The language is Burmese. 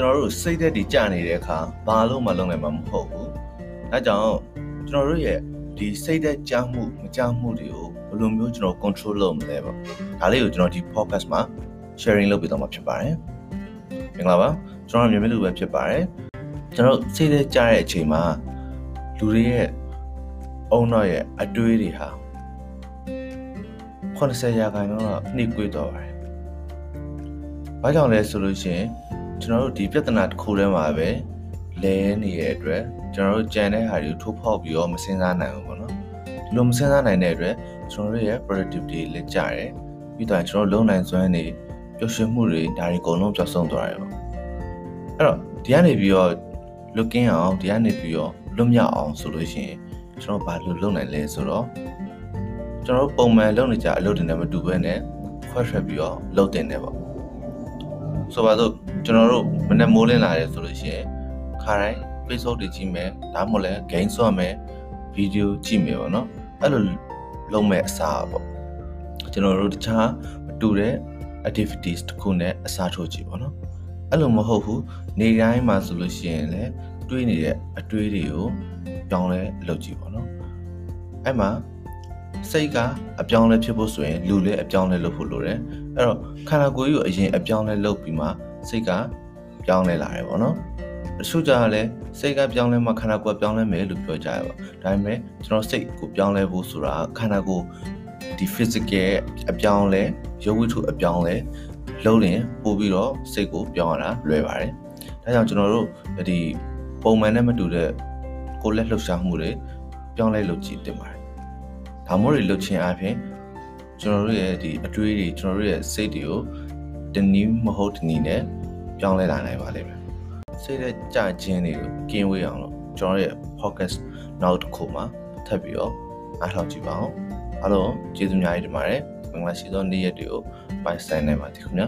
ကျွန်တော်တို့စိတ်သက်တည်ကြနေတဲ့အခါဘာလို့မလုပ်နိုင်မှာမဟုတ်ဘူးဒါကြောင့်ကျွန်တော်တို့ရဲ့ဒီစိတ်သက်ကြမှုမကြမှုတွေကိုဘယ်လိုမျိုးကျွန်တော် control လုပ်မလဲပေါ့ဒါလေးကိုကျွန်တော်ဒီ podcast မှာ sharing လုပ်ပေးတော့မှာဖြစ်ပါတယ်မင်္ဂလာပါကျွန်တော်မြန်မာလူပဲဖြစ်ပါတယ်ကျွန်တော်စိတ်သက်ကြတဲ့အချိန်မှာလူတွေရဲ့အုံတော့ရဲ့အတွေးတွေဟာ80ရာခိုင်နှုန်းတော့နှိကွေးတော့ပါတယ်။ဘာကြောင့်လဲဆိုလို့ရှိရင် ကျွန်တော်တို့ဒီပြဿနာတစ်ခုထဲမှာပဲလဲနေတဲ့အတွက်ကျွန်တော်တို့ကြံတဲ့ဟာတွေကိုထိုးဖောက်ပြီးတော့မစဉ်းစားနိုင်ဘူးပေါ့နော်ဒီလိုမစဉ်းစားနိုင်တဲ့အတွက်ကျွန်တော်တို့ရဲ့ productivity လည်းကျတယ်ပြီးတော့ကျွန်တော်လုံနိုင်စွမ်းနေပျော်ရွှင်မှုတွေဒါတွေအကုန်လုံးပျောက်ဆုံးသွားတယ်ပေါ့အဲ့တော့ဒီကနေပြီးတော့ looking အောင်ဒီကနေပြီးတော့လွတ်မြောက်အောင်ဆိုလို့ရှိရင်ကျွန်တော်ဘာလို့လုပ်နိုင်လဲဆိုတော့ကျွန်တော်တို့ပုံမှန်လုပ်နေကြအလုပ်တွေနဲ့မတူဘဲနဲ့ခွဲထွက်ပြီးတော့လုပ်တင်တယ်ပေါ့ ဆိုပါတော့ကျွန်တော်တို့မနေ့မိုးလင်းလာတယ်ဆိုလို့ရှိရင်ခါတိုင်း Facebook တွေကြည့်မယ်ဒါမှမဟုတ်လည်း game ဆော့မယ်ဗီဒီယိုကြည့်မယ်ပေါ့နော်အဲ့လိုလုံးမဲ့အစားပေါ့ကျွန်တော်တို့တခြားမတူတဲ့ activities တခုနဲ့အစားထိုးကြည့်ပေါ့နော်အဲ့လိုမဟုတ်ဘူးနေတိုင်းမှာဆိုလို့ရှိရင်လည်းတွေးနေတဲ့အတွေးတွေကိုပြောင်းလဲလုပ်ကြည့်ပေါ့နော်အဲ့မှာ စိတ်ကအပြောင်းလဲဖြစ်ဖို့ဆိုရင်လူလည်းအပြောင်းလဲလုပ်ဖို့လိုတယ်အဲ့တော့ခန္ဓာကိုယ်ကြီးကိုအရင်အပြောင်းလဲလုပ်ပြီးမှစိတ်ကပြောင်းလဲလာတယ်ပေါ့နော်တချို့ကြလည်းစိတ်ကပြောင်းလဲမှခန္ဓာကိုယ်ပြောင်းလဲမယ်လို့ပြောကြရပါဒါပေမဲ့ကျွန်တော်စိတ်ကိုပြောင်းလဲဖို့ဆိုတာခန္ဓာကိုယ်ဒီ physical အပြောင်းလဲရုပ်ဝတ္ထုအပြောင်းလဲလုံးရင်ပို့ပြီးတော့စိတ်ကိုပြောင်းရတာလွယ်ပါတယ်ဒါကြောင့်ကျွန်တော်တို့ဒီပုံမှန်နဲ့မတူတဲ့ကိုယ်လက်လှုပ်ရှားမှုတွေပြောင်းလဲလုပ်ကြည့်တင်ပါတယ် ဒါမျိုးတွေလုပ်ခြင်းအပြင်ကျွန်တော်တို့ရဲ့ဒီအတွေးတွေကျွန်တော်တို့ရဲ့စိတ်တွေကိုတနည်းမဟုတ်တနည်းနဲ့ပြောင်းလဲလာနိုင်ပါလိမ့်မယ်စိတ်ရဲ့ကြခြင်းတွေကိုကင်းဝေးအောင်လို့ကျွန်တော်ရဲ့ podcast နောက်တစ်ခုမှာထပ်ပြီးတော့အားထုတ်ကြည့်ပါအောင်အားလုံးကျေးဇူးများကြီးတင်ပါတယ်မင်္ဂလာရှိသောနေ့ရက်တွေကိုပိုင်ဆိုင်နိုင်ပါသည်ခင်ဗျာ